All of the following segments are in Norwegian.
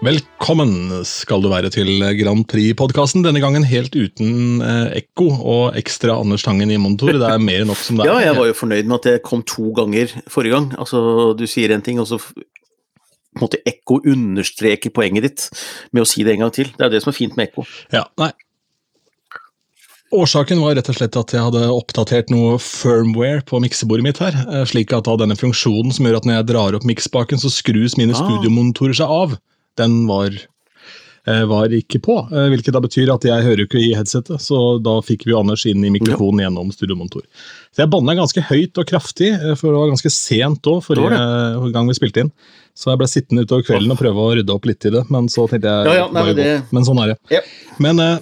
Velkommen skal du være til Grand Prix-podkasten. Denne gangen helt uten eh, ekko og ekstra Anders Tangen i monitor. Det er mer enn nok som det er. Ja, jeg var jo fornøyd med at jeg kom to ganger forrige gang. Altså, du sier en ting, og så måtte på en måte ekko understreker poenget ditt med å si det en gang til. Det er det som er fint med ekko. Ja, nei. Årsaken var rett og slett at jeg hadde oppdatert noe firmware på miksebordet mitt her, eh, slik at denne funksjonen som gjør at når jeg drar opp miksspaken, så skrus mine Ah. studiomonitorer seg av. Den var, eh, var ikke på, eh, hvilket da betyr at jeg hører ikke i headsetet, så da fikk vi Anders inn i mikrofonen gjennom studiomontor. Så jeg banna ganske høyt og kraftig, eh, for det var ganske sent òg, forrige gang vi spilte inn. Så jeg ble sittende utover kvelden og prøve å rydde opp litt i det, men så tenkte jeg Ja, ja, nei, men det- Men sånn er det. Ja. Men eh,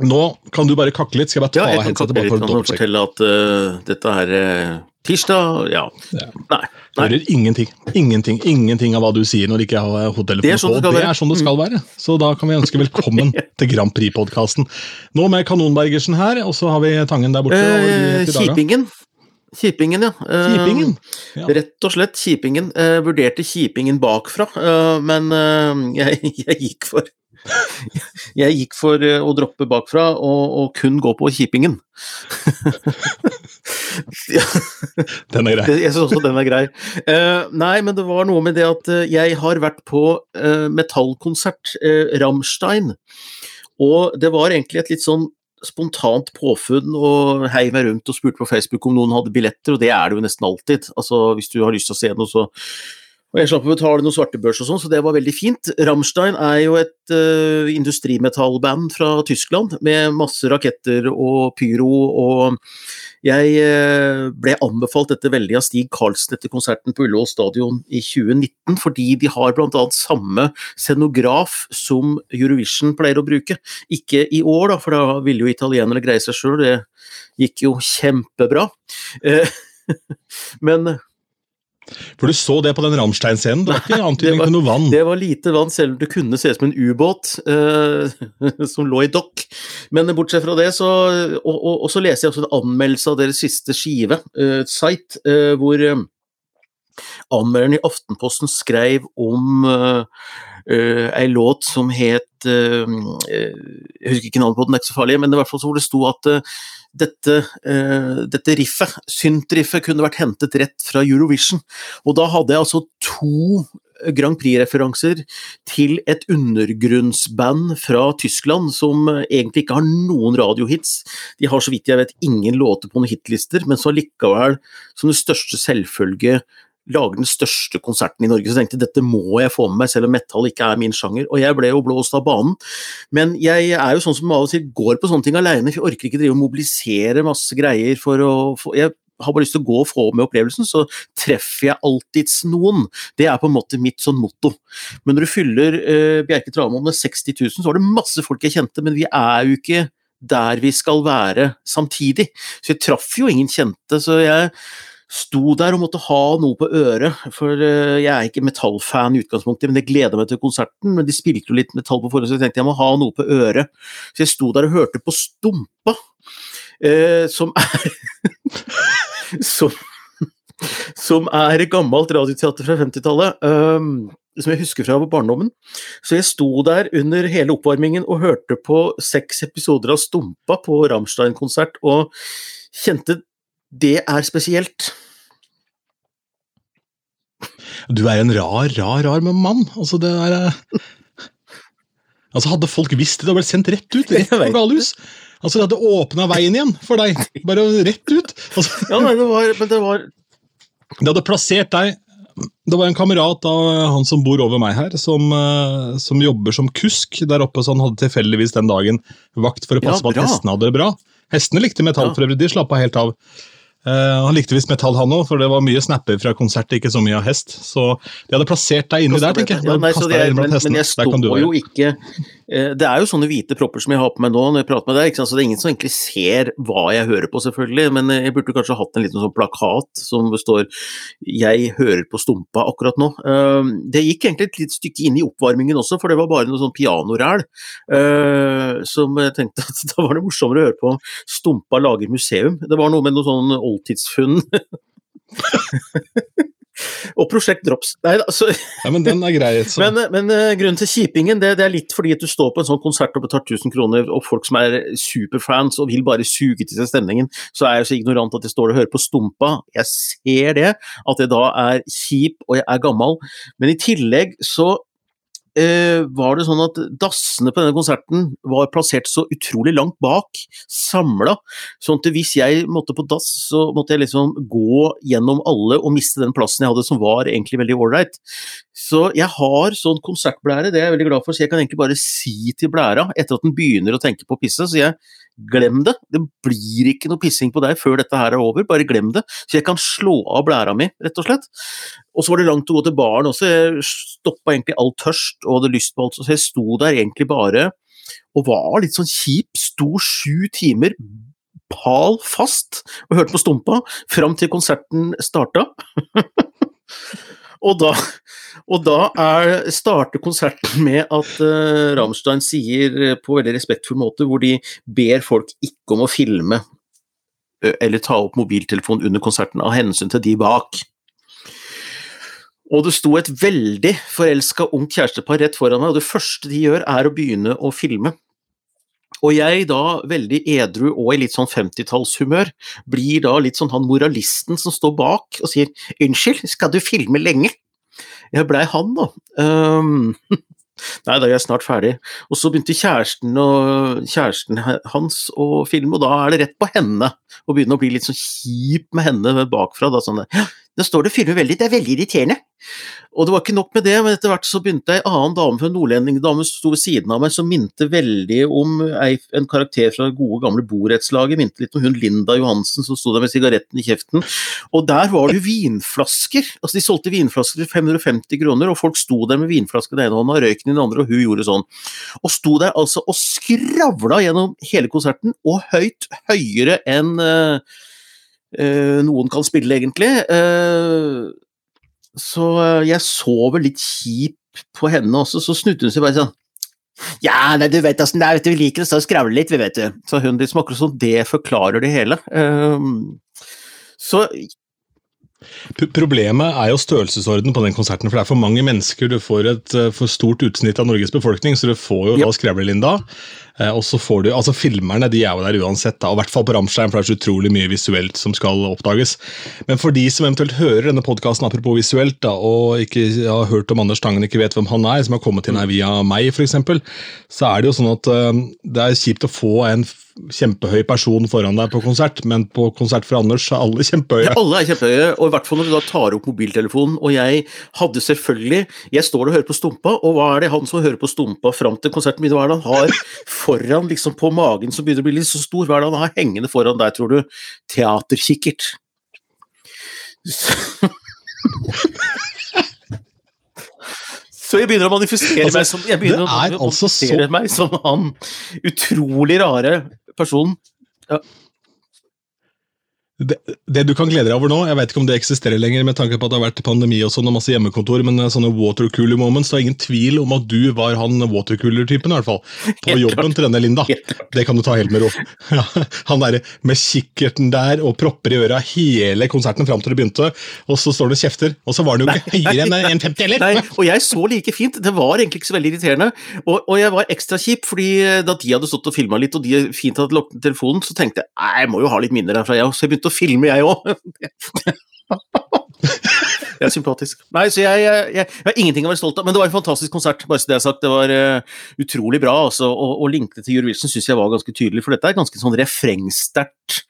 nå kan du bare kakke litt. Skal jeg bare ta Ja, jeg kan headsetet bare for å fortelle at uh, dette er eh, tirsdag, ja. Ja. Nei. nei. Hører ingenting. Ingenting ingenting av hva du sier når du ikke har hodetelefonen Det er sånn på. det Det er sånn det skal være. Så da kan vi ønske velkommen til Grand Prix-podkasten. Nå med Kanonbergersen her, og så har vi Tangen der borte. Eh. Kjipingen. Kjipingen, ja. Eh, Kjipingen? Ja. Rett og slett Kjipingen. Jeg vurderte Kjipingen bakfra, eh, men eh, jeg, jeg gikk for Jeg gikk for eh, å droppe bakfra og, og kun gå på Kjipingen. Ja, Den er grei. jeg syns også den er grei. Uh, nei, men det var noe med det at uh, jeg har vært på uh, metallkonsert, uh, Rammstein, og det var egentlig et litt sånn spontant påfunn og heiv meg rundt og spurte på Facebook om noen hadde billetter, og det er det jo nesten alltid. Altså, hvis du har lyst til å se noe, så Og jeg slapp å betale noen svartebørs og sånn, så det var veldig fint. Rammstein er jo et uh, industrimetallband fra Tyskland med masse raketter og pyro, og jeg eh, ble anbefalt dette veldig av Stig Karlsen etter konserten på Ullevål stadion i 2019, fordi de har bl.a. samme scenograf som Eurovision pleier å bruke. Ikke i år, da, for da ville jo italienere greie seg sjøl, det gikk jo kjempebra. Eh, Men For du så det på den Ramstein-scenen? Det var ikke antydning til noe vann. det var lite vann, selv om det kunne se ut som en ubåt eh, som lå i dokk. Men bortsett fra det, så Og, og, og så leser jeg også en anmeldelse av deres siste skive, eh, Sight, eh, hvor eh, anmelderen i Aftenposten skrev om uh, ei låt som het uh, Jeg husker ikke navnet på den, det er ikke så farlig, men i hvert fall så hvor det sto at eh, dette, dette riffet, synt-riffet, kunne vært hentet rett fra Eurovision. Og da hadde jeg altså to Grand Prix-referanser til et undergrunnsband fra Tyskland som egentlig ikke har noen radiohits. De har så vidt jeg vet ingen låter på noen hitlister, men som likevel som det største selvfølge lager den største konserten i Norge. Så jeg tenkte dette må jeg få med meg, selv om metal ikke er min sjanger. Og jeg ble jo blåst av banen. Men jeg er jo sånn som av og til går på sånne ting aleine, for jeg orker ikke drive og mobilisere masse greier for å få jeg har bare lyst til å gå og få med opplevelsen, så treffer jeg alltids noen. Det er på en måte mitt sånn motto. Men når du fyller uh, Bjerke Tramoen med 60 000, så var det masse folk jeg kjente, men vi er jo ikke der vi skal være samtidig. Så jeg traff jo ingen kjente, så jeg sto der og måtte ha noe på øret, for uh, jeg er ikke metallfan i utgangspunktet, men det gleda meg til konserten. Men de spilte jo litt metall på forhånd, så jeg tenkte jeg må ha noe på øret. Så jeg sto der og hørte på Stumpa, eh, som er som, som er gammelt radioteater fra 50-tallet. Um, som jeg husker fra barndommen. Så jeg sto der under hele oppvarmingen og hørte på seks episoder av Stumpa på Rammstein-konsert, og kjente det er spesielt. Du er en rar, rar, rar mann. Altså, det er eh, Altså, Hadde folk visst det, hadde blitt sendt rett ut, rett på galehus. Altså, Det hadde åpna veien igjen for deg. Bare rett ut. Altså, Ja, nei, det var, men det var Det hadde plassert deg Det var en kamerat av han som bor over meg her, som, eh, som jobber som kusk der oppe, så han hadde tilfeldigvis den dagen vakt for å passe Ja, på at hestene hadde det bra. Hestene likte metall Ja. for øvrig, de slappa helt av. Eh, han likte visst metall, han òg, for det var mye snapper fra konsert, ikke så mye av hest. Så de hadde plassert deg inni der, tenker jeg. Ja, nei, er, men, men jeg sto jo ikke Det er jo sånne hvite propper som jeg har på meg nå når jeg prater med deg, så det er ingen som egentlig ser hva jeg hører på, selvfølgelig. Men eh, jeg burde kanskje hatt en liten sånn plakat som består 'Jeg hører på Stumpa' akkurat nå. Eh, Det gikk egentlig et lite stykke inn i oppvarmingen også, for det var bare noe sånn pianoræl. eh, Som jeg tenkte at da var det morsommere å høre på Stumpa lager museum. Det var noe med noe sånn oldtidsfunn Og Prosjekt Drops. Nei, altså, Ja, men den er grei. Men, men eh, grunnen til kjipingen det, det er litt fordi at du står på en sånn konsert og betaler 1000 kroner, og folk som er superfans og vil bare suge til seg stemningen, så er jeg så ignorant at jeg står og hører på Stumpa. Jeg ser det, at jeg da er kjip og jeg er gammel, men i tillegg så eh, var det sånn at dassene på denne konserten var plassert så utrolig langt bak, samla. Sånn at hvis jeg måtte på dass, så måtte jeg liksom gå gjennom alle og miste den plassen jeg hadde, som var egentlig veldig ålreit. Så jeg har sånn konsertblære, det er jeg veldig glad for, så jeg kan egentlig bare si til blæra, etter at den begynner å tenke på å pisse, så jeg glem det. Det blir ikke noe pissing på deg før dette her er over, bare glem det. Så jeg kan slå av blæra mi, rett og slett. Og så var det langt å gå til baren også, jeg stoppa egentlig all tørst og hadde lyst på alt, så jeg sto der egentlig bare og var litt sånn kjip, sto sju timer pal fast og hørte på Stumpa fram til konserten starta. og da, og da er, starter konserten med at uh, Rammstein sier eh, på veldig respektfull måte, hvor de ber folk ikke om å filme eh, eller ta opp mobiltelefon under konserten av hensyn til de bak. Og det sto et veldig forelska ungt kjærestepar rett foran meg, og det første de gjør er å begynne å filme. Og jeg da, veldig edru og i litt sånn 50-tallshumør, blir da litt sånn han moralisten som står bak og sier 'unnskyld, skal du filme lenge?' Jeg blei han, da. Um, Nei, da er jeg snart ferdig. Og så begynte kjæresten, og, kjæresten hans å filme, og da er det rett på henne. Og begynne å bli litt sånn kjip med henne bakfra. Da, sånn, ja, da står det og filmer veldig, det er veldig irriterende. Og det var ikke nok med det, men etter hvert så begynte ei annen dame fra nordlendingdame som sto ved siden av meg, som minte veldig om en karakter fra det gode, gamle borettslaget. Minte litt om hun Linda Johansen som sto der med sigaretten i kjeften. Og der var det jo vinflasker. Altså De solgte vinflasker til 550 kroner, og folk sto der med vinflasker i den ene hånda, røyken i den andre, og hun gjorde sånn. Og sto der altså og skravla gjennom hele konserten, og høyt høyere enn uh, noen kan spille, egentlig. Uh, så jeg så vel litt kjip på henne også, så snudde hun seg bare sånn ja, nei, du vet åssen det er, vi liker å skravle litt, vi vet du. Så hun liksom smaker sånn, det forklarer det hele. Så Problemet er jo størrelsesorden på den konserten, for det er for mange mennesker. Du får et for stort utsnitt av Norges befolkning, så du får jo da Skravle-Linda. Eh, og så får du, altså Filmerne de er jo der uansett, da, og i hvert fall på Ramstein, for det er så utrolig mye visuelt som skal oppdages. Men for de som eventuelt hører denne podkasten apropos visuelt, da, og ikke har hørt om Anders Tangen, ikke vet hvem han er, som har kommet inn her via meg f.eks., så er det jo sånn at uh, det er kjipt å få en kjempehøy person foran deg på konsert, men på konsert for Anders er alle kjempehøye. Ja, alle er kjempehøye, og i hvert fall når du da tar opp mobiltelefonen. Og jeg hadde selvfølgelig Jeg står og hører på Stumpa, og hva er det han som hører på Stumpa fram til konserten min, hva er det han har foran, liksom på magen som begynner å bli litt så stor? Hva er det han har hengende foran der, tror du? Teaterkikkert. Så- jeg begynner å manifestere Altså, meg som jeg begynner å manifestere altså så- meg som han utrolig rare personen. Det, det du kan glede deg over nå, jeg vet ikke om det eksisterer lenger med tanke på at det har vært pandemi og sånn og masse hjemmekontor, men eh, sånne watercooler moments, det er ingen tvil om at du var han watercooler-typen i hvert fall. På jobben til denne Linda. Det kan du ta helt med ro. Ja, han derre med kikkerten der og propper i øra hele konserten fram til det begynte, og så står det og kjefter, og så var han jo ikke høyere enn 1,50 heller! Nei, og jeg så like fint. Det var egentlig ikke så veldig irriterende. Og, og jeg var ekstra kjip, fordi eh, da de hadde stått og filma litt, og de fint hadde lukket telefonen, så tenkte jeg nei, jeg må jo ha litt minner derfra, jeg. Så jeg begynte å filme, jeg òg. Det er sympatisk. Nei, så jeg, jeg, jeg, jeg har ingenting å være stolt av, men det var en fantastisk konsert. bare så det jeg har sagt. Det var uh, utrolig bra, altså, og, og linkene til Eurovision syns jeg var ganske tydelig, for dette er ganske sånn refrengsterkt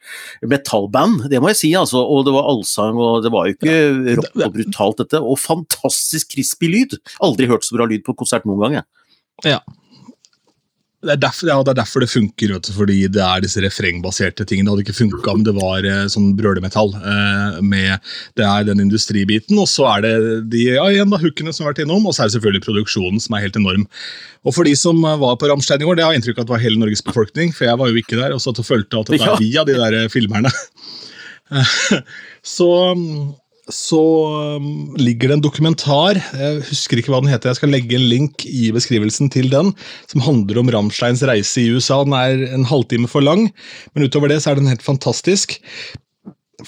metallband, det må jeg si. altså, Og det var allsang, og det var jo ikke rått og brutalt, dette. Og fantastisk crispy lyd. Aldri hørt så bra lyd på konsert noen gang, jeg. Ja. Det er, derfor, ja, det er derfor det funker, du, fordi det er disse refrengbaserte tingene. Det hadde ikke funka om det var eh, sånn brølemetall. Eh, med, det er den industribiten, og så er det de ja, igjen da, hookene som har vært innom, og så er det selvfølgelig produksjonen som er helt enorm. Og for de som eh, var på Ramstein i går, det har jeg inntrykk av at det var hele Norges befolkning, for jeg var jo ikke der, og satt og fulgte at det er via de der eh, filmerne. så så um, ligger det en dokumentar, jeg husker ikke hva den heter, jeg skal legge en link i beskrivelsen til den, som handler om Ramsteins reise i USA. Den er en halvtime for lang, men utover det så er den helt fantastisk.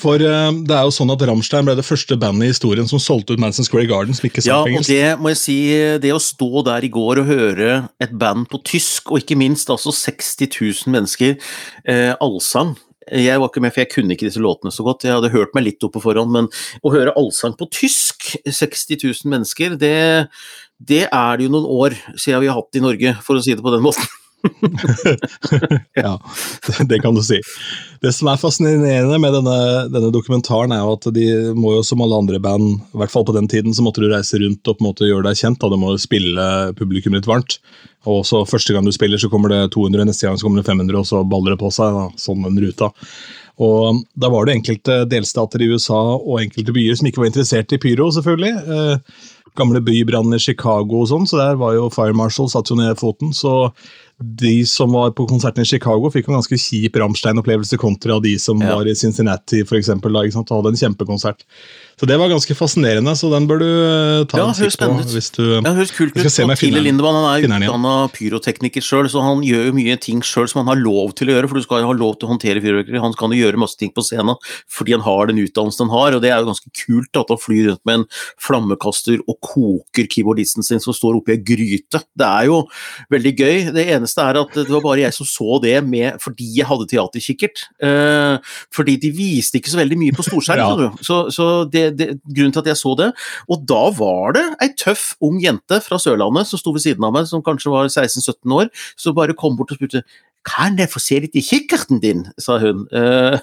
For uh, det er jo sånn at Ramstein ble det første bandet i historien som solgte ut Manson Square Garden, som ikke Ja, sang på og det må jeg si, det å stå der i går og høre et band på tysk, og ikke minst altså 60 000 mennesker, eh, allsang jeg var ikke med, for jeg kunne ikke disse låtene så godt. Jeg hadde hørt meg litt opp på forhånd, men å høre allsang på tysk, 60 000 mennesker, det, det er det jo noen år siden vi har hatt i Norge, for å si det på den måten. ja, det kan du si. Det som er fascinerende med denne, denne, dokumentaren, er jo at de må jo som alle andre band, i hvert fall på den tiden, så måtte du reise rundt og på en måte gjøre deg kjent. Da. Du må spille publikum litt varmt. Og så Første gang du spiller, så kommer det 200, neste gang så kommer det 500, og så baller det på seg. Da, sånn en ruta. Og Da var det enkelte delstater i USA og enkelte byer som ikke var interessert i pyro, selvfølgelig. Eh, gamle bybranner i Chicago og sånn, så der var jo Fire Marshal satt jo ned foten. Så de som var på konserten i Chicago, fikk en ganske kjip Ramstein-opplevelse kontra de som Ja. var i Cincinnati for eksempel, da, og hadde en kjempekonsert. Så det var ganske fascinerende, så den bør du eh, ta Ja, en titt kikk på. hvis du... Ja, det høres kult ut. Og Tille Lindemann han er utdanna pyrotekniker sjøl, så han gjør jo mye ting sjøl som han har lov til å gjøre, for du skal jo ha lov til å håndtere fyrverkeri. Han kan jo gjøre masse ting på scenen fordi han har den utdannelsen han har, og det er jo ganske kult at han flyr rundt med en flammekaster og koker keyboardisten sin som står oppi ei gryte. Det er jo veldig gøy. Det eneste er at det var bare jeg som så det med, fordi jeg hadde teaterkikkert. Eh, fordi de viste ikke så veldig mye på storskjerm. Ja. Så, så det, det, grunnen til at jeg så det Og da var det ei tøff ung jente fra Sørlandet som sto ved siden av meg, som kanskje var 16-17 år, som bare kom bort og spurte kan jeg få se litt i kikkerten din, sa hun. Eh,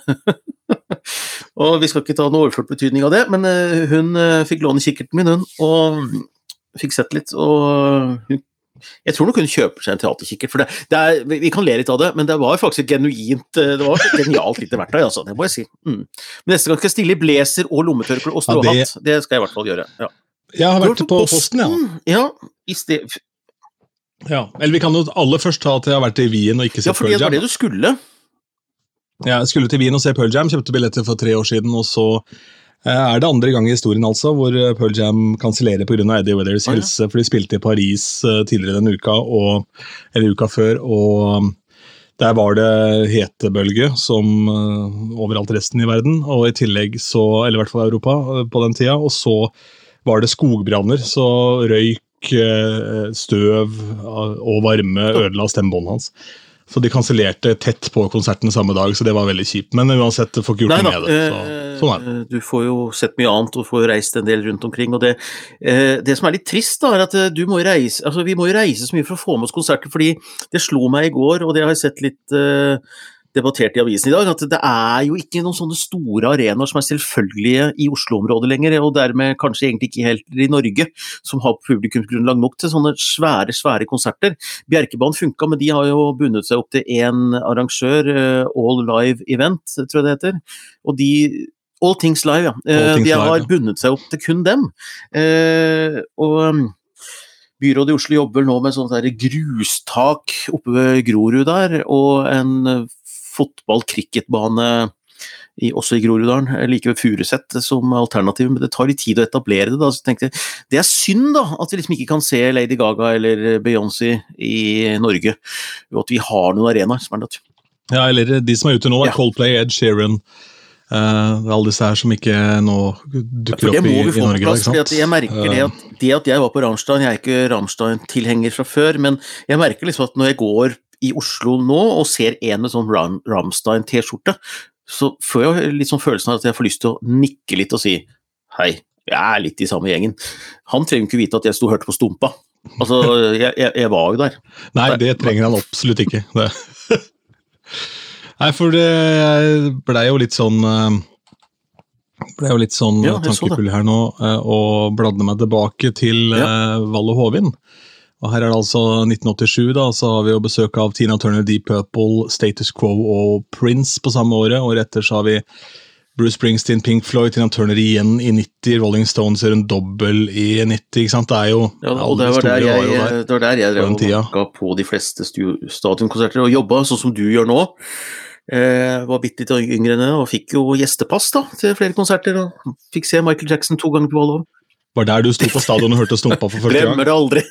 og vi skal ikke ta noe overført betydning av det, men eh, hun eh, fikk låne kikkerten min, hun, og fikk sett litt. og hun jeg tror nok hun kjøper seg en teaterkikkert. for det, det er, vi- kan le litt av det, men det var faktisk et genuint eh, Det var et genialt lite verktøy, altså. Det må jeg si. Mm. Men neste gang skal jeg stille i blazer og lommetørkle og Ja, det- stråhatt. det... skal jeg i hvert fall gjøre. Ja. Jeg har vært på Posten, ja. ja. i sted... ja. Eller vi kan jo aller først ta at jeg har vært i Wien og ikke ja, sett fordi Pearl det var Jam. det du skulle. Ja, Jeg skulle til Wien og se Pearl Jam, kjøpte billetter for tre år siden, og så er det andre gang i historien altså, hvor eh, Pearl Jam kansellerer pga. Eddie Weathers oh, ja. helse, for de spilte i Paris eh, tidligere denne uka, og, eller uka før, og um, der var det hetebølge som eh, overalt resten i verden, og i tillegg så, eller i hvert fall Europa eh, på den tida, og så var det skogbranner, så røyk, eh, støv eh, og varme ødela stemmebåndet hans. Så de kansellerte tett på konserten samme dag, så det var veldig kjipt. Men uansett, får ikke gjort Nei noe med det. Så, eh, sånn er det. du får jo sett mye annet og får reist en del rundt omkring. og Det, eh, det som er litt trist, da, er at eh, du må reise, altså vi må jo reise så mye for å få med oss konserter. fordi det slo meg i går, og det har jeg sett litt eh, debattert i avisen i dag, at det er jo ikke noen sånne store arenaer som er selvfølgelige i Oslo-området lenger, og dermed kanskje egentlig ikke helt i Norge, som har publikumsgrunnlag nok til sånne svære, svære konserter. Bjerkebanen funka, men de har jo bundet seg opp til én arrangør, eh, All Live Event, tror jeg det heter. Og de All Things Live, ja. Eh, Things De Live, har ja. bundet seg opp til kun dem. Eh, og um, Byrådet i Oslo jobber nå med sånt der grustak oppe ved Grorud der, og en eh, fotball-cricketbane i, også i Groruddalen, eh, like ved Furuset som alternativ, men det tar litt tid å etablere det. da, så tenkte jeg, Det er synd da, at vi liksom ikke kan se Lady Gaga eller Beyoncé i Norge, og at vi har noen arenaer som er naturlige. Ja, eller de som er ute nå, er Ja. Coldplay, Ed Sheeran Uh, alle disse her som ikke nå dukker opp i, må vi i Norge. plass. da, jeg merker det at, det at jeg var på Rammstein, jeg er ikke Rammstein-tilhenger fra før, men jeg merker liksom at når jeg går i Oslo nå og ser en med sånn Ram, Rammstein-T-skjorte, så får jeg litt sånn følelsen av at jeg får lyst til å nikke litt og si hei, jeg er litt i samme gjengen. Han trenger ikke vite at jeg sto og hørte på Stumpa. Altså, jeg, jeg, jeg var jo der. Nei, det trenger han absolutt ikke. Det. Nei, for det blei jo litt sånn eh, ble jo litt sånn Ja, tankefull her nå, eh, og bladde meg tilbake til ja. Valle Hovin. Og her er det altså 1987, da, så har vi jo besøk av Tina Turner, Deep Purple, Status Quo og Prince på samme året. Året etter så har vi Bruce Springsteen, Pink Floyd, Tina Turner igjen i 90, Rolling Stones gjør en dobbel i 90. ikke sant? Det er jo Ja, og det var, der jeg, der. det var der jeg på drev og banka på de fleste stadionkonserter og jobba, sånn som du gjør nå. Eh, var bitte litt yngre enn og fikk jo gjestepass da, til flere konserter. og Fikk se Michael Jackson to ganger på Valhall. Var der du sto på stadion og hørte Stumpa for første gang? Glemmer det aldri.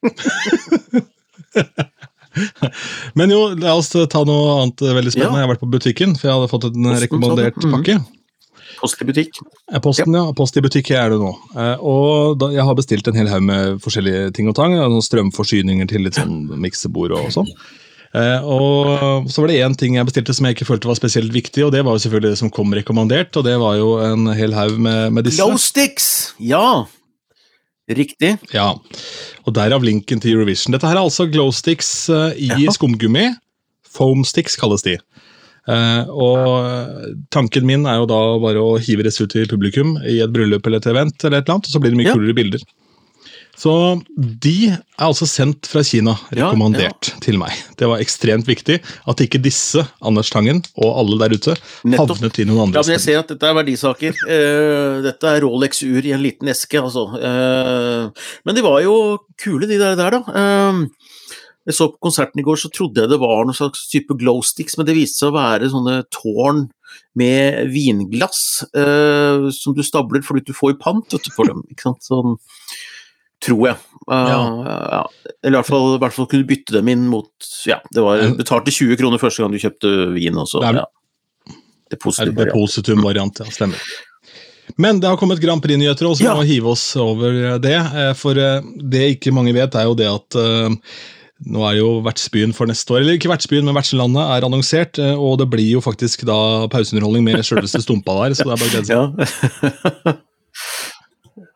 Men jo, la oss ta noe annet veldig spennende. Ja. Jeg har vært på butikken, for jeg hadde fått en Posten, rekommandert mm. Pakke. Post i butikk. Posten, ja. Post i butikk er det nå. Eh, og da, jeg har bestilt en hel haug med forskjellige ting og tang. ja, sånn Strømforsyninger til litt sånn miksebord og sånn. Eh, og så var det én ting jeg bestilte som jeg ikke følte var spesielt viktig, og det var jo selvfølgelig det som kom rekommandert, og det var jo en hel haug med, med disse. Glow sticks! Ja! Riktig. Ja, og derav linken til Eurovision. Dette her er altså glowsticks uh, i ja. skumgummi. Foamsticks kalles de. Uh, og tanken min er jo da bare å hive disse ut til publikum i et bryllup eller et event, eller et eller annet, og så blir det mye Ja. kulere bilder. Så de er altså sendt fra Kina, Ja, ja. til meg. Det var ekstremt viktig at ikke disse, Anders Tangen og alle der ute, Nettopp. havnet i noen Ja, andre men jeg ser at dette er verdisaker. Eh, dette er Rolex-ur i en liten eske, altså. Eh, men de var jo kule, de der, der da. Eh, jeg så på konserten i går, så trodde jeg det var noen slags type glow sticks, men det viste seg å være sånne tårn med vinglass som du stabler fordi du får pant vet du, for dem. Ikke sant? Sånn, tror jeg. Uh, ja. Eller i hvert, fall, i hvert fall kunne bytte dem inn mot Ja, det var betalte 20 kroner første gang du kjøpte vin, og så Det er- ja. Depositum-variant, ja. Stemmer. Men det har kommet Grand Prix-nyheter, og så Ja. må vi hive oss over det. eh, For eh, det ikke mange vet, er jo det at eh, nå er jo vertsbyen for neste år, eller ikke vertsbyen, men vertslandet er annonsert, eh, og det blir jo faktisk da pauseunderholdning med sjølveste Stumpa der, så det er bare å glede seg.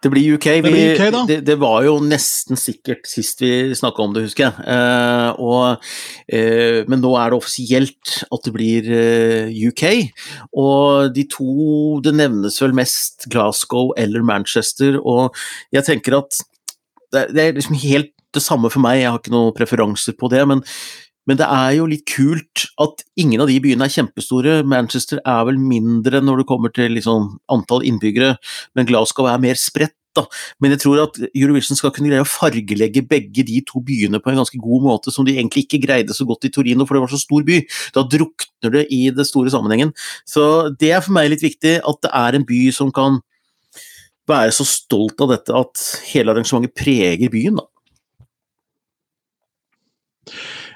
Det blir UK. Vi, Det blir UK. Det, det var jo nesten sikkert sist vi snakka om det, husker jeg. Eh, og, eh, men nå er det offisielt at det blir eh, UK. Og de to Det nevnes vel mest Glasgow eller Manchester, og jeg tenker at det, det er liksom helt det samme for meg, jeg har ikke noen preferanser på det. men men det er jo litt kult at ingen av de byene er kjempestore. Manchester er vel mindre når det kommer til liksom antall innbyggere, men Glasgow er mer spredt. Da. Men jeg tror at Eurovision skal kunne greie å fargelegge begge de to byene på en ganske god måte, som de egentlig ikke greide så godt i Torino, for det var så stor by. Da drukner det i det store sammenhengen. Så det er for meg litt viktig, at det er en by som kan være så stolt av dette at hele arrangementet preger byen. da.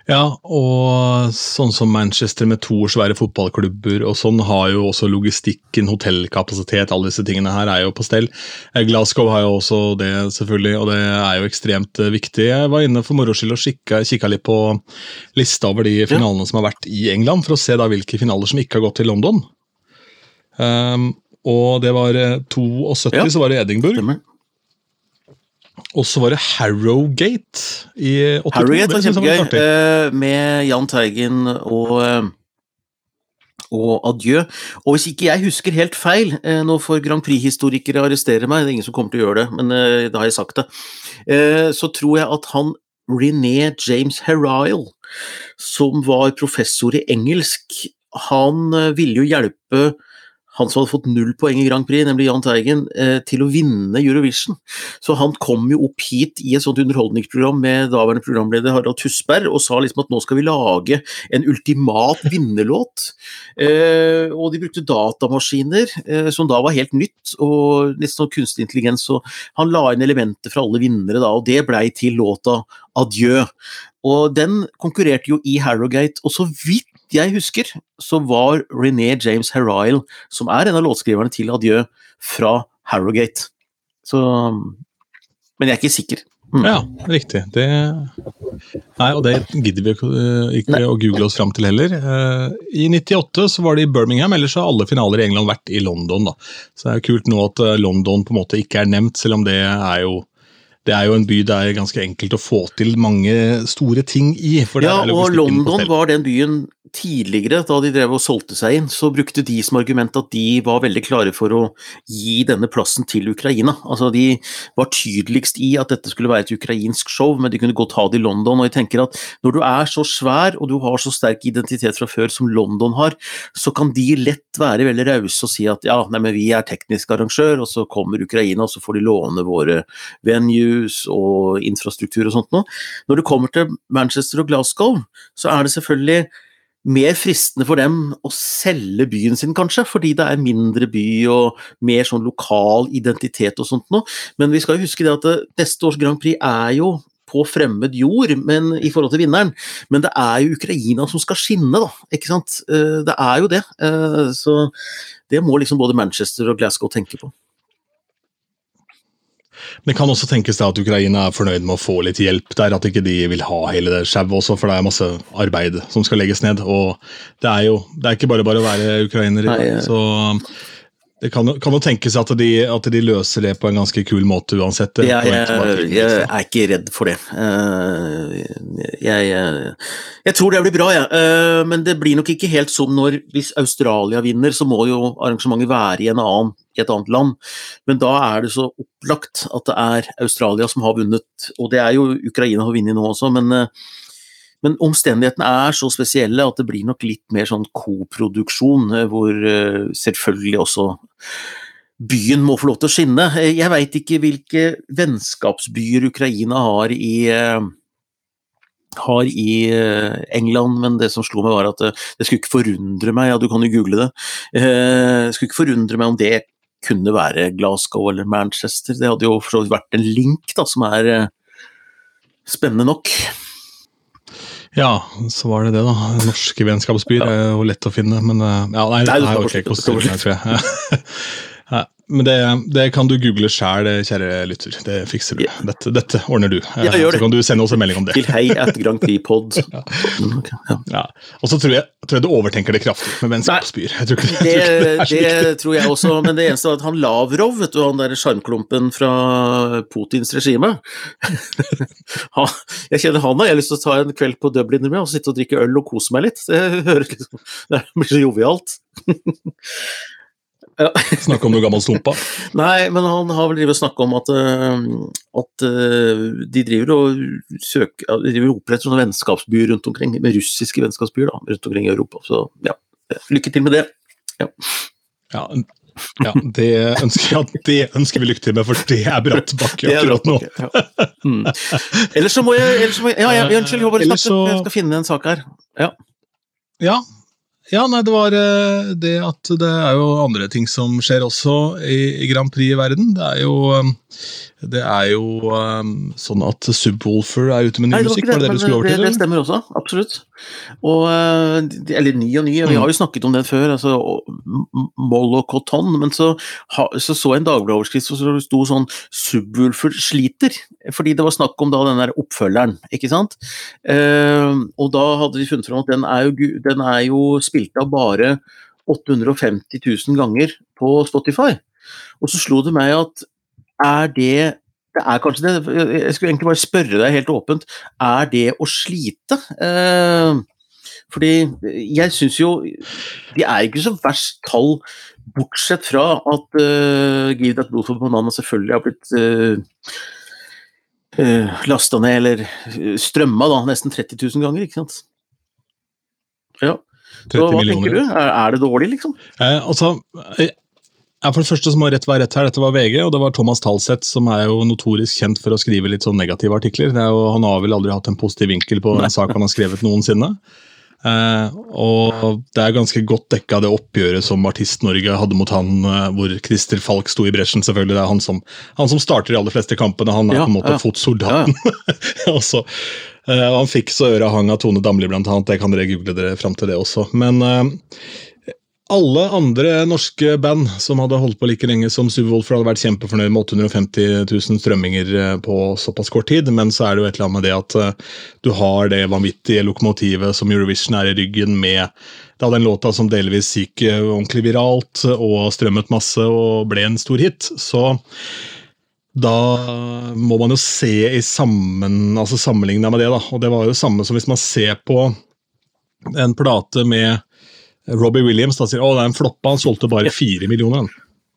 Ja, og sånn som Manchester med to svære fotballklubber og sånn, har jo også logistikken, hotellkapasitet, alle disse tingene her er jo på stell. Eh, Glasgow har jo også det, selvfølgelig, og det er jo ekstremt eh, viktig. Jeg var inne for moro skyld og kikka, litt på lista over de finalene som har vært i England, for å se da hvilke finaler som ikke har gått til London. Um, og det var eh, 72, Ja. så var det Edinburgh, Stemmer. Og så var det Harrogate i 82. Harrogate var kjempegøy, eh, med Jahn Teigen og, eh, og Adjø. Og hvis ikke jeg husker helt feil, eh, nå får Grand Prix-historikere arrestere meg, det er ingen som kommer til å gjøre det, men eh, da har jeg sagt det, eh, så tror jeg at han René James Herrile, som var professor i engelsk, han ville jo hjelpe han som hadde fått null poeng i Grand Prix, nemlig Jahn Teigen, eh, til å vinne Eurovision. Så han kom jo opp hit i et sånt underholdningsprogram med daværende programleder Harald Tusberg og sa liksom at nå skal vi lage en ultimat vinnerlåt. Eh, og de brukte datamaskiner, eh, som da var helt nytt, og litt sånn kunstig intelligens. Og han la inn elementer fra alle vinnere da, og det blei til låta Adjø. Og den konkurrerte jo i Harrogate, og så vidt jeg husker, så var René James Herrile, som er en av låtskriverne til Adjø, fra Harrogate. Så Men jeg er ikke sikker. Mm. Ja, riktig. Det Nei, og det gidder vi ikke, eh, Nei. å google oss fram til heller. Eh, I 98 så var det i Birmingham, ellers har alle finaler i England vært i London. da. Så det er jo kult nå at eh, London på en måte ikke er nevnt, selv om det er jo det er jo en by det er ganske enkelt å få til mange store ting i. Ja, og London var den byen tidligere, da de drev og solgte seg inn, så brukte de som argument at de var veldig klare for å gi denne plassen til Ukraina. Altså De var tydeligst i at dette skulle være et ukrainsk show, men de kunne godt ha det i London. Og jeg tenker at når du er så svær og du har så sterk identitet fra før som London har, så kan de lett være veldig rause og si at ja, nei, men vi er teknisk arrangør, og så kommer Ukraina, og så får de låne våre venues og infrastruktur og sånt noe. Når det kommer til Manchester og Glasgow, så er det selvfølgelig mer fristende for dem å selge byen sin, kanskje, fordi det er mindre by og mer sånn lokal identitet og sånt noe. Men vi skal jo huske det at neste års Grand Prix er jo på fremmed jord men, i forhold til vinneren, men det er jo Ukraina som skal skinne, da. Ikke sant. Eh, det er jo det. Eh, så det må liksom både Manchester og Glasgow tenke på. Det kan også tenkes at Ukraina er fornøyd med å få litt hjelp der, at ikke de vil ha hele det sjauet også, for det er masse arbeid som skal legges ned. Og det er jo det er ikke bare bare å være ukrainer. Nei, så det kan, kan jo tenkes at de, at de, løser det på en ganske kul måte uansett. Ja, jeg, jeg, er ikke redd for det. Jeg, jeg, jeg tror det blir bra, jeg. Ja. Eh, men det blir nok ikke helt som når Hvis Australia vinner, så må jo arrangementet være i, annen, i et annet land. Men da er det så opplagt at det er Australia som har vunnet. Og det er jo Ukraina har vunnet nå også, men eh, men omstendighetene er så spesielle at det blir nok litt mer sånn koproduksjon, eh, hvor eh, selvfølgelig også byen må få lov til å skinne. Eh, jeg veit ikke hvilke vennskapsbyer Ukraina har i har i England, men det som slo meg var at det, skulle ikke forundre meg, ja du kan jo google det, det skulle ikke forundre meg om det kunne være Glasgow eller Manchester. Det hadde jo for så vidt vært en link da, som er spennende nok. Ja, så var det det, da. Norske vennskapsbyer er jo lett å finne, men eh, ja, nei, nei, ikke ok, koster meg, tror jeg. Men det, det, kan du google sjæl, kjære lytter. Det fikser du. Dette, dette ordner du. Ja, så kan du sende oss en melding om det. Til hei at Grand Prix Pod. ja. ja. Og så tror jeg, tror jeg, du overtenker det kraftig med vennskapsbyer. det, det, det, det tror jeg også, men det eneste er at han Lavrov, vet du, han der sjarmklumpen fra Putins regime Jeg kjenner han har jeg har lyst til å ta en kveld på Dublin med og sitte og drikke øl og kose meg litt. Det, høres, det blir så jovialt. Ja. Snakke om noe gammel stumpa? Nei, men han har vel snakka om at, eh, at, eh, de driver og søker, de driver og oppretter sånne vennskapsbyer rundt omkring, med russiske vennskapsbyer da, rundt omkring i Europa. Så ja, lykke til med det. Ja. ja. ja det, ønsker, det, ønsker, vi lykke til med, for det er bratt bakke akkurat nå. Ja. Mm. Ellers så må jeg, ellers må jeg Ja, ja unnskyld, jeg, bare snakke, jeg skal finne en sak her. Ja. Ja, ja, nei, det var eh, det at det er jo andre ting som skjer også i, i Grand Prix i verden. Det er jo, um, det er jo um, sånn at Subwoolfer er ute med ny nei, musikk. Det, det det? Det, det stemmer også, absolutt. Og, eh, eller ny og ny, vi har jo mm. snakket om det før. altså Moll og Cotton. Men så så, så en dagbladoverskrift hvor det sto sånn 'Subwoolfer sliter'. Fordi det var snakk om da den der oppfølgeren, ikke sant. Uh, og da hadde de funnet fram at den er jo, den er jo spilt av bare 850 000 ganger på Spotify. Og så slo det meg at er det det er kanskje det, Jeg skulle egentlig bare spørre deg helt åpent. Er det å slite? Eh, fordi jeg syns jo De er ikke så verst tall, bortsett fra at uh, Give That for Banana selvfølgelig har blitt uh, uh, lasta ned, eller strømma, da, nesten 30 000 ganger, ikke sant? Ja. Så hva tenker du? Er, er, det dårlig, liksom? Eh, altså, eh, ja, For det første så må rett være rett her. Dette var VG, og det var Thomas Talseth, som er jo notorisk kjent for å skrive litt sånn negative artikler. Jo, han har vel aldri hatt en positiv vinkel på en sak han har skrevet noensinne. Uh, og det er ganske godt dekka det oppgjøret som Artist-Norge hadde mot han, uh, hvor Christer Falk sto i bresjen. selvfølgelig, Det er han som, han som starter de aller fleste kampene. Han er ja, på en måte ja. fotsoldaten. Ja, ja. Uh, han fikk så øra hang av Tone Damli, blant annet. Det kan dere google dere fram til det også. Men alle andre norske band som hadde holdt på like lenge som Subwoolfer, hadde vært kjempefornøyd med 850 000 strømminger eh, på såpass kort tid, men så er det jo et eller annet med det at uh, du har det vanvittige lokomotivet som Eurovision er i ryggen, med da den låta som delvis gikk ordentlig viralt og strømmet masse og ble en stor hit. Så da må man jo se i sammen, altså sammenligna med det. da, og Det var jo det samme som hvis man ser på en plate med Robbie Williams. da sier å, det er en floppa, han solgte bare fire millioner.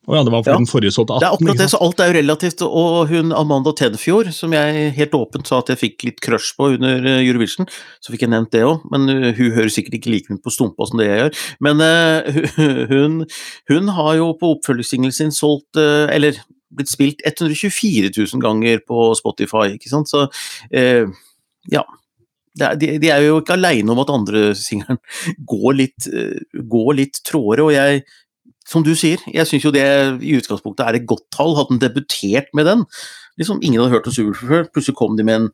Oh, ja, det var for ja, den forrige solgte 18. Det er akkurat det, så alt er jo relativt. Og hun Amanda Tedfjord, som jeg helt åpent sa at jeg fikk litt crush på under eh, Eurovision, så fikk jeg nevnt det òg, men eh, hun hører sikkert ikke like mye på stumpa som det jeg gjør. Men uh, hun, hun, har jo på oppfølgingssingelen sin solgt, uh, eller blitt spilt 124 000 ganger på Spotify, ikke sant. Så uh, ja. Er, de, de, er jo ikke aleine om at andre singelen går litt, uh, går litt trådere, og jeg som du sier, jeg syns jo det i utgangspunktet er et godt tall. Hadde den debutert med den liksom Ingen hadde hørt om Superfur før, plutselig kom de med en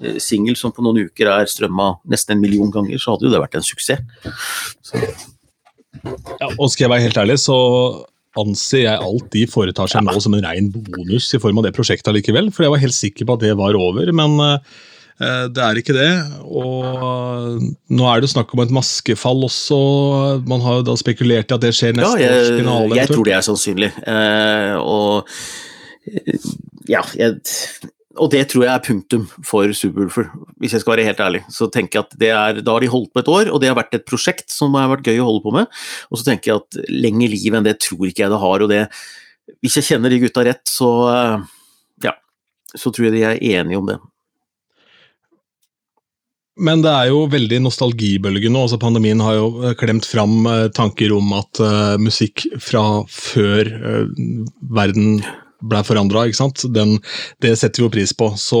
eh, singel som på noen uker er strømma nesten en million ganger, så hadde jo det vært en suksess. Så, Ja, og skal jeg være helt ærlig, så anser jeg alt de foretar seg nå som en rein bonus i form av det prosjektet allikevel. For jeg var helt sikker på at det var over, men eh, det er ikke det. Og nå er det snakk om et maskefall også. Man har jo da spekulert i at det skjer ja, neste års jeg, finale. jeg tror det er sannsynlig. Eh, og eh, ja, jeg, og det tror jeg er punktum for Subwoolfer, hvis jeg skal være helt ærlig. Så tenker jeg at det er, Da har de holdt på et år, og det har vært et prosjekt som har vært gøy å holde på med. Og så tenker jeg at lenger liv enn det tror ikke jeg det har. og det, Hvis jeg kjenner de gutta rett, så eh, ja, så tror jeg de er enige om det. Men det er jo veldig nostalgibølge nå. altså Pandemien har jo eh, klemt fram eh, tanker om at uh, musikk fra før uh, verden ble forandra, ikke sant. Den, det setter vi jo pris på. Så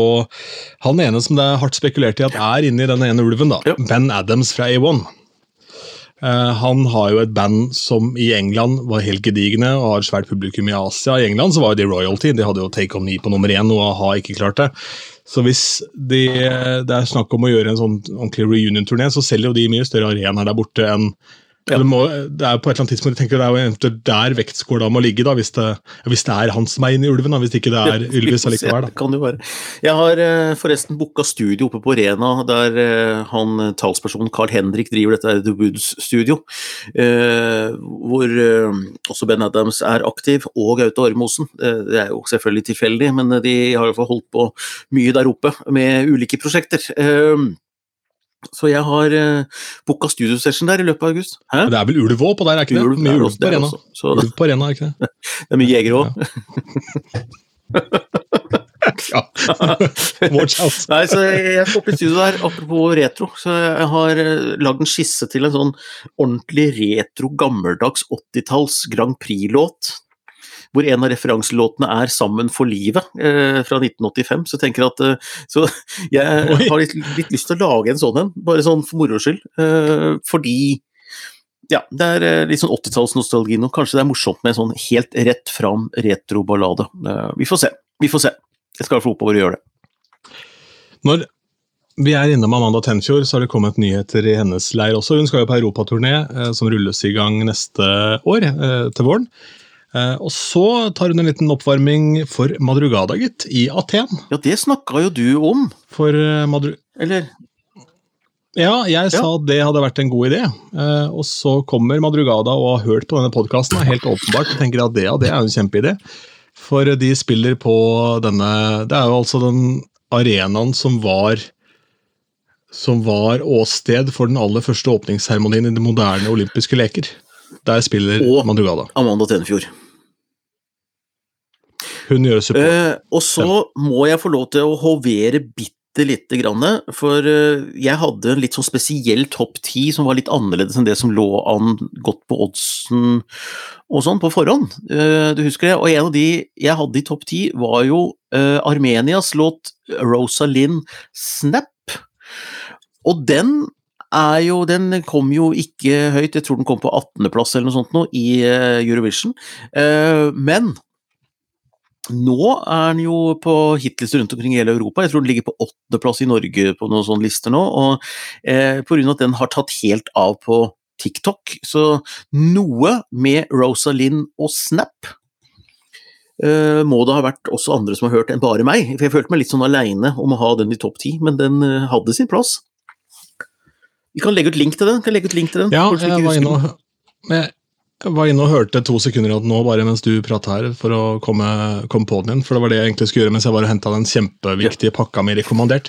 han ene som det er hardt spekulert i at er inni den ene ulven, da, Ja. Ben Adams fra A1. Uh, han har jo et band som i England var helt gedigne og har et svært publikum i Asia. I England så var jo de royalty, de hadde jo Take On Me på nummer én, og har ikke klart det. Så hvis de, det er snakk om å gjøre en sånn ordentlig reunion-turné, så selger jo de mye større arenaer der borte enn Ja. det, må, det er på et eller annet tidspunkt, jeg tenker det er jo eventuelt der vektskåla må ligge, da, hvis det, hvis det er han som er inne i ulven, da, hvis ikke det er Vi Ylvis allikevel. Da. Kan jo være. Jeg har eh, forresten booka studio oppe på Rena, der eh, han eh, talspersonen Carl Henrik driver dette The Woods Studio. eh, hvor også Ben Adams er aktiv, og Gaute Ormosen. Det er jo selvfølgelig tilfeldig, men de har i hvert fall holdt på mye der oppe med ulike prosjekter. Eh, så jeg har uh, booka studiosession der i løpet av august. Hæ? Det er vel ulv òg på der, er ikke det? Ulv Mye ulv på arena. Så Ulv på arena, er ikke det? det er mye jegere òg. Ja. Watch out. Nei, så jeg skal opp i studio der, apropos retro. Så jeg har eh, lagd en skisse til en sånn ordentlig retro, gammeldags 80-talls Grand Prix-låt. Hvor en av referanselåtene er 'Sammen for livet' eh, fra 1985. Så jeg at eh, Så jeg har litt, litt lyst til å lage en sånn en, bare sånn for moro skyld. Eh, fordi ja, det er eh, litt sånn 80-tallsnostalgi nå. Kanskje det er morsomt med en sånn helt rett fram retroballade. Eh, vi får se. Vi får se. Jeg skal i hvert fall oppover og gjøre det. Når vi er innom Amanda Tenfjord, så har det kommet nyheter i hennes leir også. Hun skal jo på europaturné, som rulles i gang neste år, eh, til våren. Eh, og så tar hun en liten oppvarming for Madrugada, gitt, i Aten. Ja, det snakka jo du om, For eh, Madru... eller? Ja, jeg sa at det hadde vært en god idé. Eh, og så kommer Madrugada og har hørt på denne podkasten, helt åpenbart, og tenker at det, ja, det er en kjempeidé. For de spiller på denne Det er jo altså den arenaen som var som var åsted for den aller første åpningsseremonien i de moderne olympiske leker. Der spiller Og- Madrugada. Amanda Tenfjord. Hun gjør support. Eh, og så må jeg få lov til å hovere bitte lite grann, for eh, jeg hadde en litt sånn spesiell topp ti som var litt annerledes enn det som lå an godt på oddsen og sånn på forhånd. Eh, du husker det? Og en av de jeg hadde i topp ti, var jo eh, Armenias låt Rosalind Snap. Og den er jo, den kom jo ikke høyt, jeg tror den kom på 18.-plass eller noe sånt nå i eh, Eurovision. Eh, men nå er den jo på hitlister rundt omkring i hele Europa. Jeg tror den ligger på åttendeplass i Norge på noen sånne lister nå. Og eh, pga. at den har tatt helt av på TikTok, så noe med Rosalind og Snap eh, må det ha vært også andre som har hørt enn bare meg. For jeg følte meg litt sånn aleine om å ha den i topp ti, men den eh, hadde sin plass. Vi kan legge ut link til den. Kan legge ut link til den. Ja, jeg var inne og, var inne og hørte to sekunder igjen nå, bare mens du prata her, for å komme, komme på den igjen. For det var det jeg egentlig skulle gjøre mens jeg var og henta den kjempeviktige pakka mi rekommandert.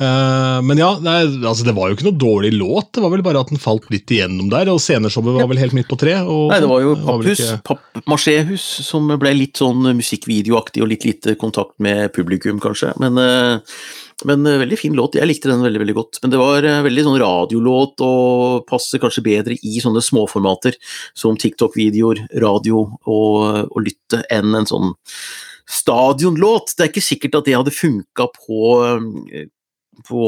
Uh, men ja, det, altså, det var jo ikke noe dårlig låt, det var vel bare at den falt litt igjennom der. Og sceneshowet var vel helt midt på tre. Og, Nei, det var jo papphus, ikke- pappmasjéhus, som ble litt sånn musikkvideoaktig og litt lite kontakt med publikum, kanskje. Men, eh, men eh, veldig fin låt. Jeg likte den veldig veldig godt. Men det var eh, veldig sånn radiolåt og passer kanskje bedre i sånne småformater som TikTok-videoer, radio og, og lytte enn en sånn stadionlåt. Det er ikke sikkert at det hadde funka på eh, på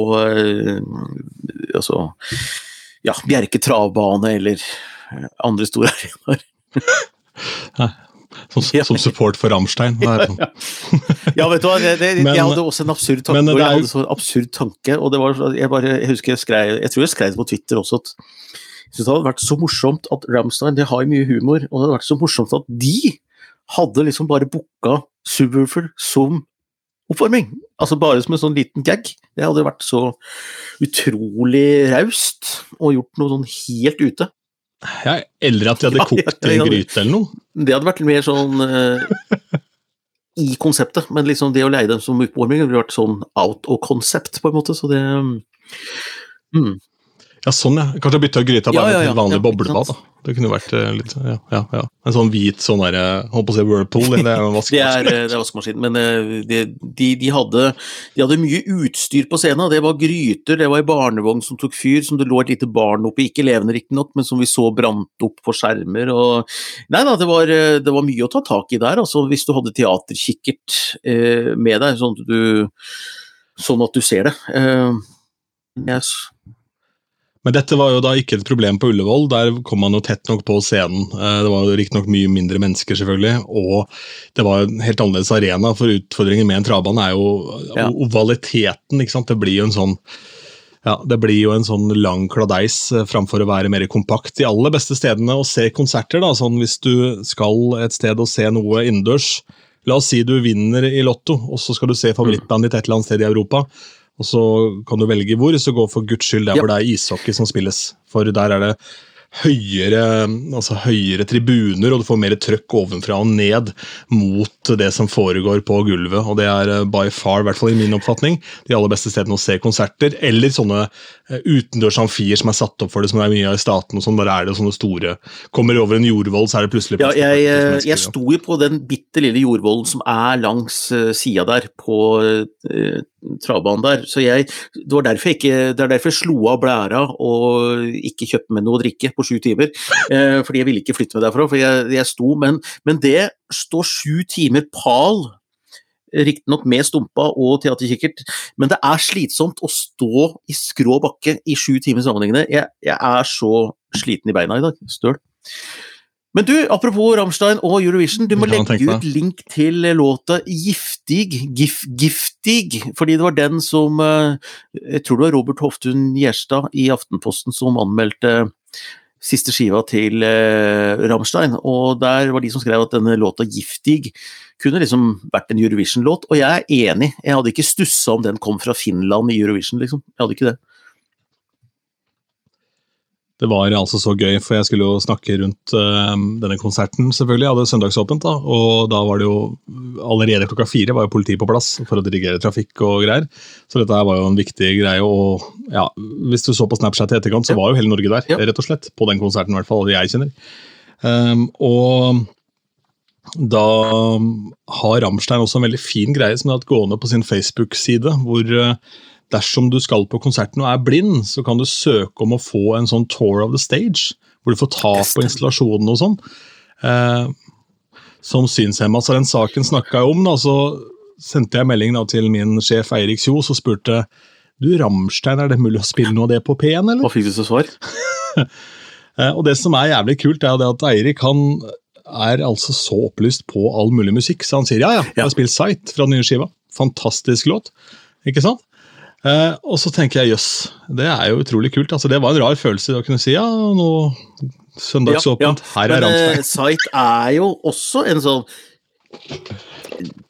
altså ja, Bjerke travbane eller andre store arenaer. Som, som support for Rammstein. Det sånn. Ja, vet du hva, det, det, Men- jeg hadde også en absurd tanke. men jeg hadde så en absurd tanke, og det var, jeg, bare, jeg husker jeg skrev Jeg tror jeg skrev det på Twitter også, at jeg synes det hadde vært så morsomt at Ramstein de har mye humor, og det hadde vært så morsomt at de hadde liksom bare booka Subwoofer som oppvarming. Altså bare som en sånn liten gag. Det hadde vært så utrolig raust, og gjort noe sånn helt ute. Ja, eller at de hadde Ja, kokt ja, ja. gryte eller noe. Det hadde vært mer sånn uh, i konseptet, men liksom det å leie dem som oppvarming ville vært sånn out of concept, på en måte, så det um, Ja, sånn ja. Kanskje bytte gryta bare ja, med ja, et vanlig ja, boblebad. da. Det kunne vært eh, litt ja, ja, ja. En sånn hvit sånn der, eh, holdt på å si Whirlpool. Det er en vaskemaskin. eh, det er vaskemaskin, men de, de, de, hadde, de hadde mye utstyr på scenen. Det var gryter, det var ei barnevogn som tok fyr, som det lå et lite barn oppi, ikke levende riktignok, men som vi så brant opp på skjermer. Og... Nei da, det var, det var mye å ta tak i der, altså, hvis du hadde teaterkikkert eh, med deg, sånn at du, sånn at du ser det. Eh, yes. Men dette var jo da ikke et problem på Ullevål. Der kom man jo tett nok på scenen. Eh, Det var jo riktignok mye mindre mennesker, selvfølgelig, og det var en helt annerledes arena. For utfordringen med en travbane er jo Ja. ovaliteten. ikke sant? Det blir jo en sånn ja, Det blir jo en sånn lang kladeis eh, framfor å være mer kompakt. De aller beste stedene å se konserter, da, sånn hvis du skal et sted og se noe innendørs La oss si du vinner i Lotto, og så skal du se favorittbandet ditt et eller annet sted i Europa. Og så kan du velge hvor, så gå for guds skyld der Ja. hvor det er ishockey som spilles. For der er det høyere, altså høyere tribuner, og du får mer trøkk ovenfra og ned mot det som foregår på gulvet. Og det er eh, by far, i hvert fall i min oppfatning, de aller beste stedene å se konserter. Eller sånne eh, utendørs amfier som er satt opp for det, som det er mye av i staten. og sånn, Der er det sånne store Kommer over en jordvoll, så er det plutselig Ja, plass til jeg, 40 eh, jeg sto jo på den bitte lille jordvollen som er langs sida der, på uh, travbanen der. Så jeg, det var derfor jeg ikke, det er derfor jeg slo av blæra og ikke kjøpte meg noe å drikke på sju timer. Eh, fordi jeg ville ikke flytte meg derfra, for jeg, jeg sto, men, men det står sju timer pal. Riktignok med stumpa og teaterkikkert, men det er slitsomt å stå i skrå bakke i sju timer sammenhengende. Jeg, jeg er så sliten i beina i dag. Støl. Men du, apropos Rammstein og Eurovision, du må legge ut link til låta Giftig, Gif, Giftig, fordi det var den som eh, Jeg tror det var Robert Hoftun Gjerstad i Aftenposten som anmeldte siste skiva til eh, Rammstein, og der var de som skrev at denne låta Giftig kunne liksom vært en Eurovision-låt, og jeg er enig, jeg hadde ikke stussa om den kom fra Finland i Eurovision, liksom. Jeg hadde ikke det. Det var altså så gøy, for jeg skulle jo snakke rundt uh, denne konserten, selvfølgelig. Jeg hadde søndagsåpent, da, og da var det jo allerede klokka fire var jo politiet på plass for å dirigere trafikk og greier. Så dette her var jo en viktig greie. Og ja, hvis du så på Snapchat i etterkant, så var jo hele Norge der, Ja. rett og slett. På den konserten, i hvert fall. Det jeg kjenner. Um, og da har Rammstein også en veldig fin greie som de har hatt gående på sin Facebook-side, hvor eh, dersom du skal på konserten og er blind, så kan du søke om å få en sånn tour of the stage, hvor du får ta på installasjonen og sånn. Eh, som synshemma. Så den saken snakka jeg om, da, så sendte jeg melding da, til min sjef Eirik Kjos og spurte du, Ramstein, er det mulig å spille noe av det på P1, eller? Hva fikk du til svar? Eh, Og det som er jævlig kult, er det at Eirik han er altså så opplyst på all mulig musikk, så han sier ja, ja, jeg har spilt Sight fra den nye skiva. Fantastisk låt, ikke sant? Eh, og så tenker jeg jøss, det er jo utrolig kult. altså Det var en rar følelse å kunne si ja, nå søndagsåpent, her er Ramstein. eh, er jo også en sånn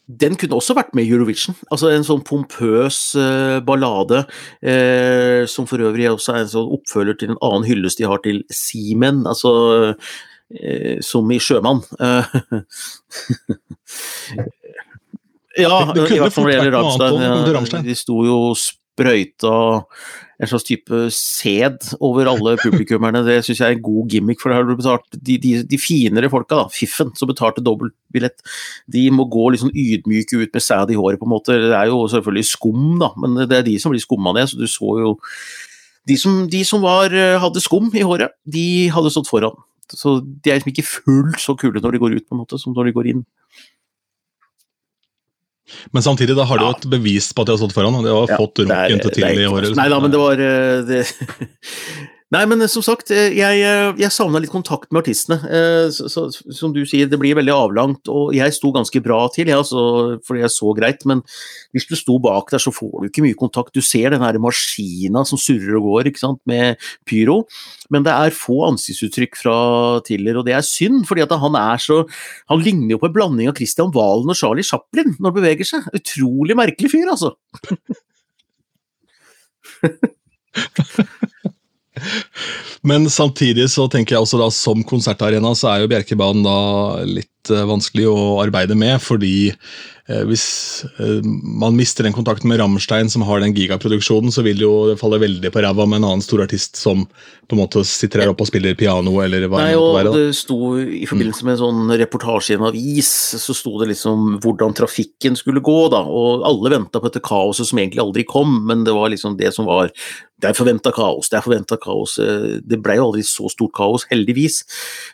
Den kunne også vært med i Eurovision. Altså en sånn pompøs eh, ballade, eh, som for øvrig også er en sånn oppfølger til en annen hyllest de har til Seamen, altså eh, som i Sjømann. Eh, ja, Det- det kunne i hvert fall når det gjelder ja, Rammstein. De sto jo sprøyta en slags type sæd over alle publikummerne. Det syns jeg er en god gimmick, for det har du betalt de, de, de finere folka, da, fiffen, som betalte dobbeltbillett, de må gå litt sånn ydmyke ut med sæd i håret, på en måte. Det er jo selvfølgelig skum, da, men det er de som blir skumma ned, så du så jo De som, de som var, hadde skum i håret, de hadde stått foran. Så de er liksom ikke fullt så kule når de går ut, på en måte, som når de går inn. Men samtidig da har du jo Ja. et bevis på at de har stått foran, de har Ja, fått rocken til er i året. Nei da, men det var eh, det, Nei, men som sagt, jeg, jeg savna litt kontakt med artistene. Så, så, som du sier, det blir veldig avlangt, og jeg sto ganske bra til, ja, altså, fordi jeg så greit. Men hvis du sto bak der, så får du ikke mye kontakt. Du ser den her maskina som surrer og går ikke sant, med pyro, men det er få ansiktsuttrykk fra Tiller, og det er synd, fordi at han er så Han ligner jo på en blanding av Christian Valen og Charlie Chaplin når han beveger seg. Utrolig merkelig fyr, altså. Men samtidig så tenker jeg også da som konsertarena så er jo Bjerkebanen da litt uh, vanskelig å arbeide med, fordi uh, hvis uh, man mister den kontakten med Rammstein som har den gigaproduksjonen, så vil jo det falle veldig på ræva med en annen stor artist som på en måte sitter her oppe og spiller piano eller hva Nei, det måtte være. da. det sto I forbindelse med en sånn reportasje i en avis, så sto det liksom hvordan trafikken skulle gå, da. Og alle venta på dette kaoset som egentlig aldri kom, men det var liksom det som var Det er forventa kaos, det er forventa kaos. Eh, Det ble jo aldri så stort kaos, heldigvis.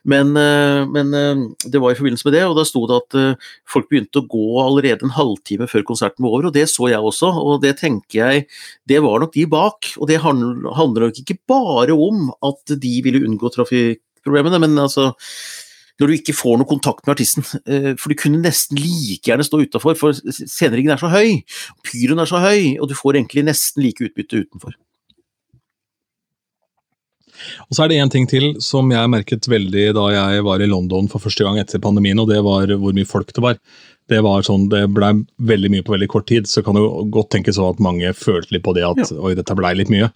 Men, eh, men eh, det var i forbindelse med det, og da sto det at folk begynte å gå allerede en halvtime før konserten var over, og det så jeg også, og det tenker jeg det var nok de bak. Og det handler nok ikke bare om at de ville unngå trafikkproblemene, men altså når du ikke får noe kontakt med artisten, for du kunne nesten like gjerne stå utafor, for sceneringen er så høy, pyroen er så høy, og du får egentlig nesten like utbytte utenfor. Og så er det én ting til som jeg merket veldig da jeg var i London for første gang etter pandemien, og det var hvor mye folk det var. Det var sånn, det ble veldig mye på veldig kort tid, så kan det jo godt tenkes sånn at mange følte litt på det at oi, dette blei litt mye.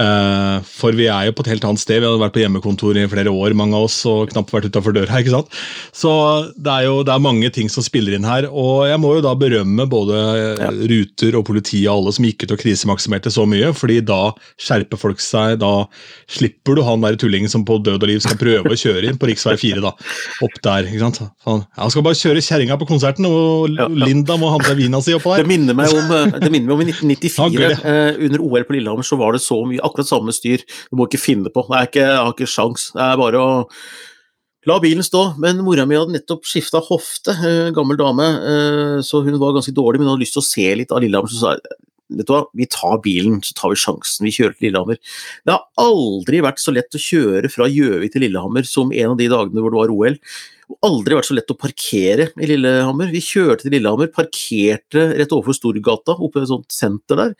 Eh, for vi er jo på et helt annet sted. Vi har vært på hjemmekontor i flere år, mange av oss, og knapt vært utafor døra. ikke sant? Så det er jo det er mange ting som spiller inn her. Og jeg må jo da berømme både Ja. Ruter og politiet og alle som gikk ut og krisemaksimerte så mye, fordi da skjerper folk seg. Da slipper du han der tullingen som på død og liv skal prøve å kjøre inn på rv. 4, da. Opp der. ikke sant? Han, han skal bare kjøre kjerringa på konserten, og Ja, ja. Linda må handle vina si oppå Det der. minner meg om, eh, det minner meg om i 1994, Ja, gøy. eh, under OL på Lillehammer, så var det så mye, akkurat samme styr. Du må ikke finne på. Det er ikke, jeg har ikke sjans. Det er bare å La bilen stå, men mora mi hadde nettopp skifta hofte, eh, gammel dame, eh, så hun var ganske dårlig, men hun hadde lyst til å se litt av Lillehammer, så sa jeg vet du hva, vi tar bilen, så tar vi sjansen, vi kjører til Lillehammer. Det har aldri vært så lett å kjøre fra Gjøvik til Lillehammer som en av de dagene hvor det var OL. Aldri vært så lett å parkere i Lillehammer. Vi kjørte til Lillehammer, parkerte rett overfor Storgata, oppe ved et sånt senter der.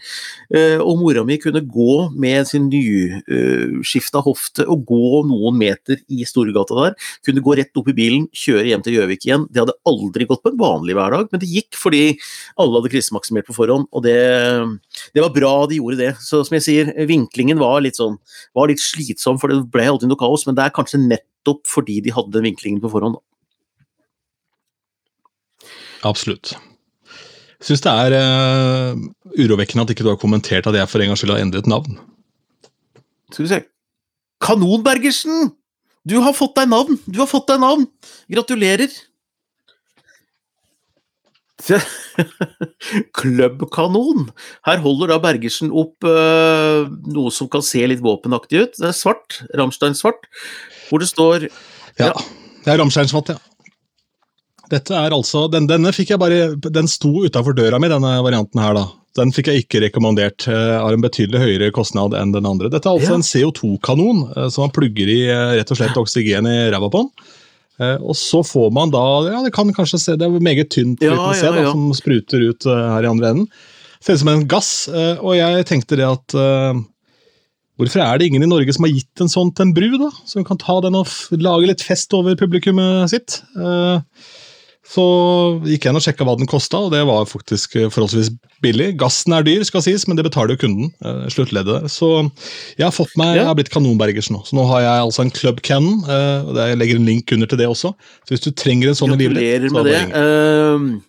Eh, Og mora mi kunne gå med sin nyskifta hofte og gå noen meter i Storgata der. Kunne gå rett opp i bilen, kjøre hjem til Gjøvik igjen. Det hadde aldri gått på en vanlig hverdag, men det gikk fordi alle hadde krisemaksimert på forhånd, og det, det var bra de gjorde det. Så som jeg sier, vinklingen var litt sånn var litt slitsom, for det ble alltid noe kaos, men det er kanskje nettopp fordi de hadde den vinklingen på forhånd. Absolutt. Jeg syns det er uh, urovekkende at ikke du har kommentert at jeg for en gangs skyld har endret navn. Skal vi se Kanonbergersen! Du har fått deg navn! Du har fått deg navn! Gratulerer! Klubbkanon! Her holder da Bergersen opp uh, noe som kan se litt våpenaktig ut. Det er svart, Rammstein-svart, hvor det står Ja, Ja. det er Ramsteinsvatt, ja. Dette er altså, den, Denne fikk jeg bare, den sto utafor døra mi, denne varianten her. da. Den fikk jeg ikke rekommandert. eh, Har en betydelig høyere kostnad enn den andre. Dette er altså Ja. en CO2-kanon eh, som man plugger i rett og slett oksygen i ræva på den. Eh, Og så får man da ja Det kan kanskje se, det er meget tynt Ja, liten se ja, da, ja. som spruter ut eh, her i andre enden. Ser ut som en gass, eh, og jeg tenkte det at Hvorfor er det ingen i Norge som har gitt en sånn til en bru, da? Som kan ta den og lage litt fest over publikummet sitt? Eh, så gikk jeg inn og sjekka hva den kosta, og det var faktisk eh, forholdsvis billig. Gassen er dyr, skal sies, men det betaler jo kunden. eh, sluttleddet. Så jeg har fått meg, jeg har blitt kanonbergers nå. Så nå har jeg altså en Club Cannon. eh, og Jeg legger en link under til det også. Så hvis du trenger en sånn i livet ditt, så med det. bare ring. Ehm,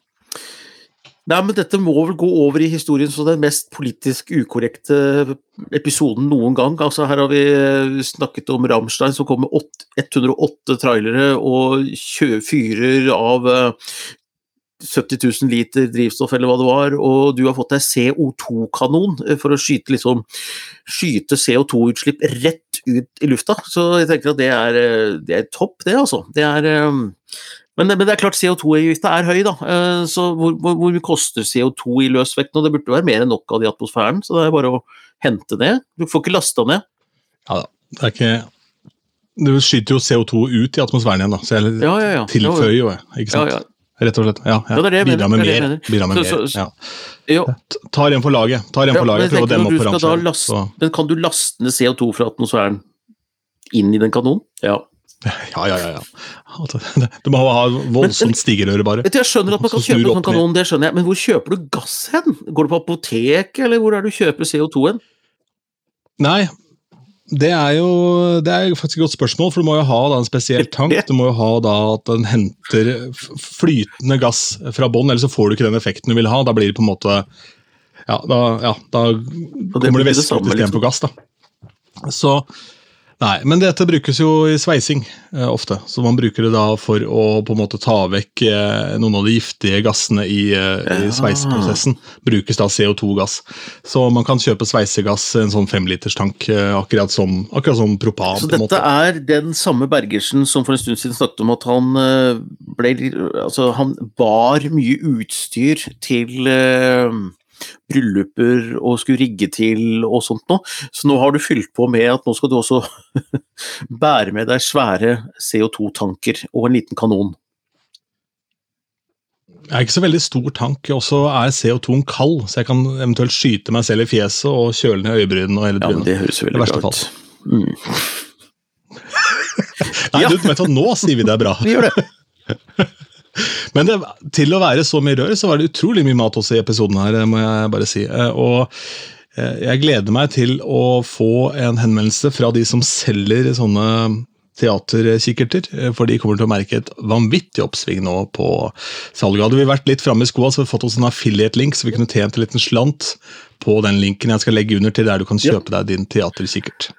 Nei, men Dette må vel gå over i historien som den mest politisk ukorrekte episoden noen gang. Altså Her har vi eh, snakket om Rammstein som kom med 108 trailere og fyrer av eh, 70 000 liter drivstoff, eller hva det var, og du har fått deg CO2-kanon eh, for å skyte, liksom, skyte CO2-utslipp rett ut i lufta. Så jeg tenker at det er, eh, det er topp, det, altså. Det er eh, men, men det er klart CO2-avgifta er høy, da. Eh, Så hvor, hvor, hvor koster CO2 i løs vekt nå? Det burde være mer enn nok av det i atmosfæren, så det er bare å hente ned. Du får ikke lasta ned. Ja da. Det er ikke Du skyter jo CO2 ut i atmosfæren igjen, da. Så jeg Ja, ja, ja. tilføyer jo. Ikke sant? ja. Rett og slett. Ja, ja. Ja, det det Bidra med er mer. Bidra med Så- mer. så- Ja. Jo, T- Tar en for laget. Tar en ja, for laget. Prøv å demme opp for Men kan du laste ned CO2 fra atmosfæren inn i den kanonen? Ja. Ja, ja, ja. ja. Altså, Du må ha voldsomt stigerøre, bare. Vet du, Jeg skjønner at man kan kjøpe en sånn kanon, det skjønner jeg, men hvor kjøper du gass hen? Går du på apotek, eller hvor er det du kjøper CO2 hen? Nei, det er jo det er faktisk et godt spørsmål, for du må jo ha en spesiell tank. Du må jo ha da at den henter flytende gass fra bånn, ellers så får du ikke den effekten du vil ha. Da blir det på en måte Ja, da, ja, da kommer det væske igjen liksom. på gass, da. Så Nei, men dette brukes jo i sveising eh, ofte. Så man bruker det da for å på en måte ta vekk eh, noen av de giftige gassene i, eh, i sveiseprosessen. Brukes da CO2-gass. Så man kan kjøpe sveisegass, en sånn femliterstank, eh, akkurat som, akkurat som propan. Så dette er den samme Bergersen som for en stund siden snakket om at han eh, ble Altså, han bar mye utstyr til eh, brylluper og skulle rigge til og sånt noe. Så nå har du fylt på med at nå skal du også bære med deg svære CO2-tanker og en liten kanon. Jeg er ikke så veldig stor tank, og så er CO2-en kald, så jeg kan eventuelt skyte meg selv i fjeset og kjøle ned øyebrynene og hele Ja, men det høres veldig bra ut. Mm. Nei, Ja. du, vet hva, nå sier vi det er bra. Vi gjør det. Men det, til å være så mye rør, så var det utrolig mye mat også i episoden her, må jeg bare si. Eh, Og eh, jeg gleder meg til å få en henvendelse fra de som selger sånne teaterkikkerter, eh, for de kommer til å merke et vanvittig oppsving nå på salget. Hadde vi vært litt framme i skoa, så hadde vi fått oss en affiliate-link, så vi kunne tjent en liten slant på den linken jeg skal legge under til der du kan kjøpe deg din teaterkikkert.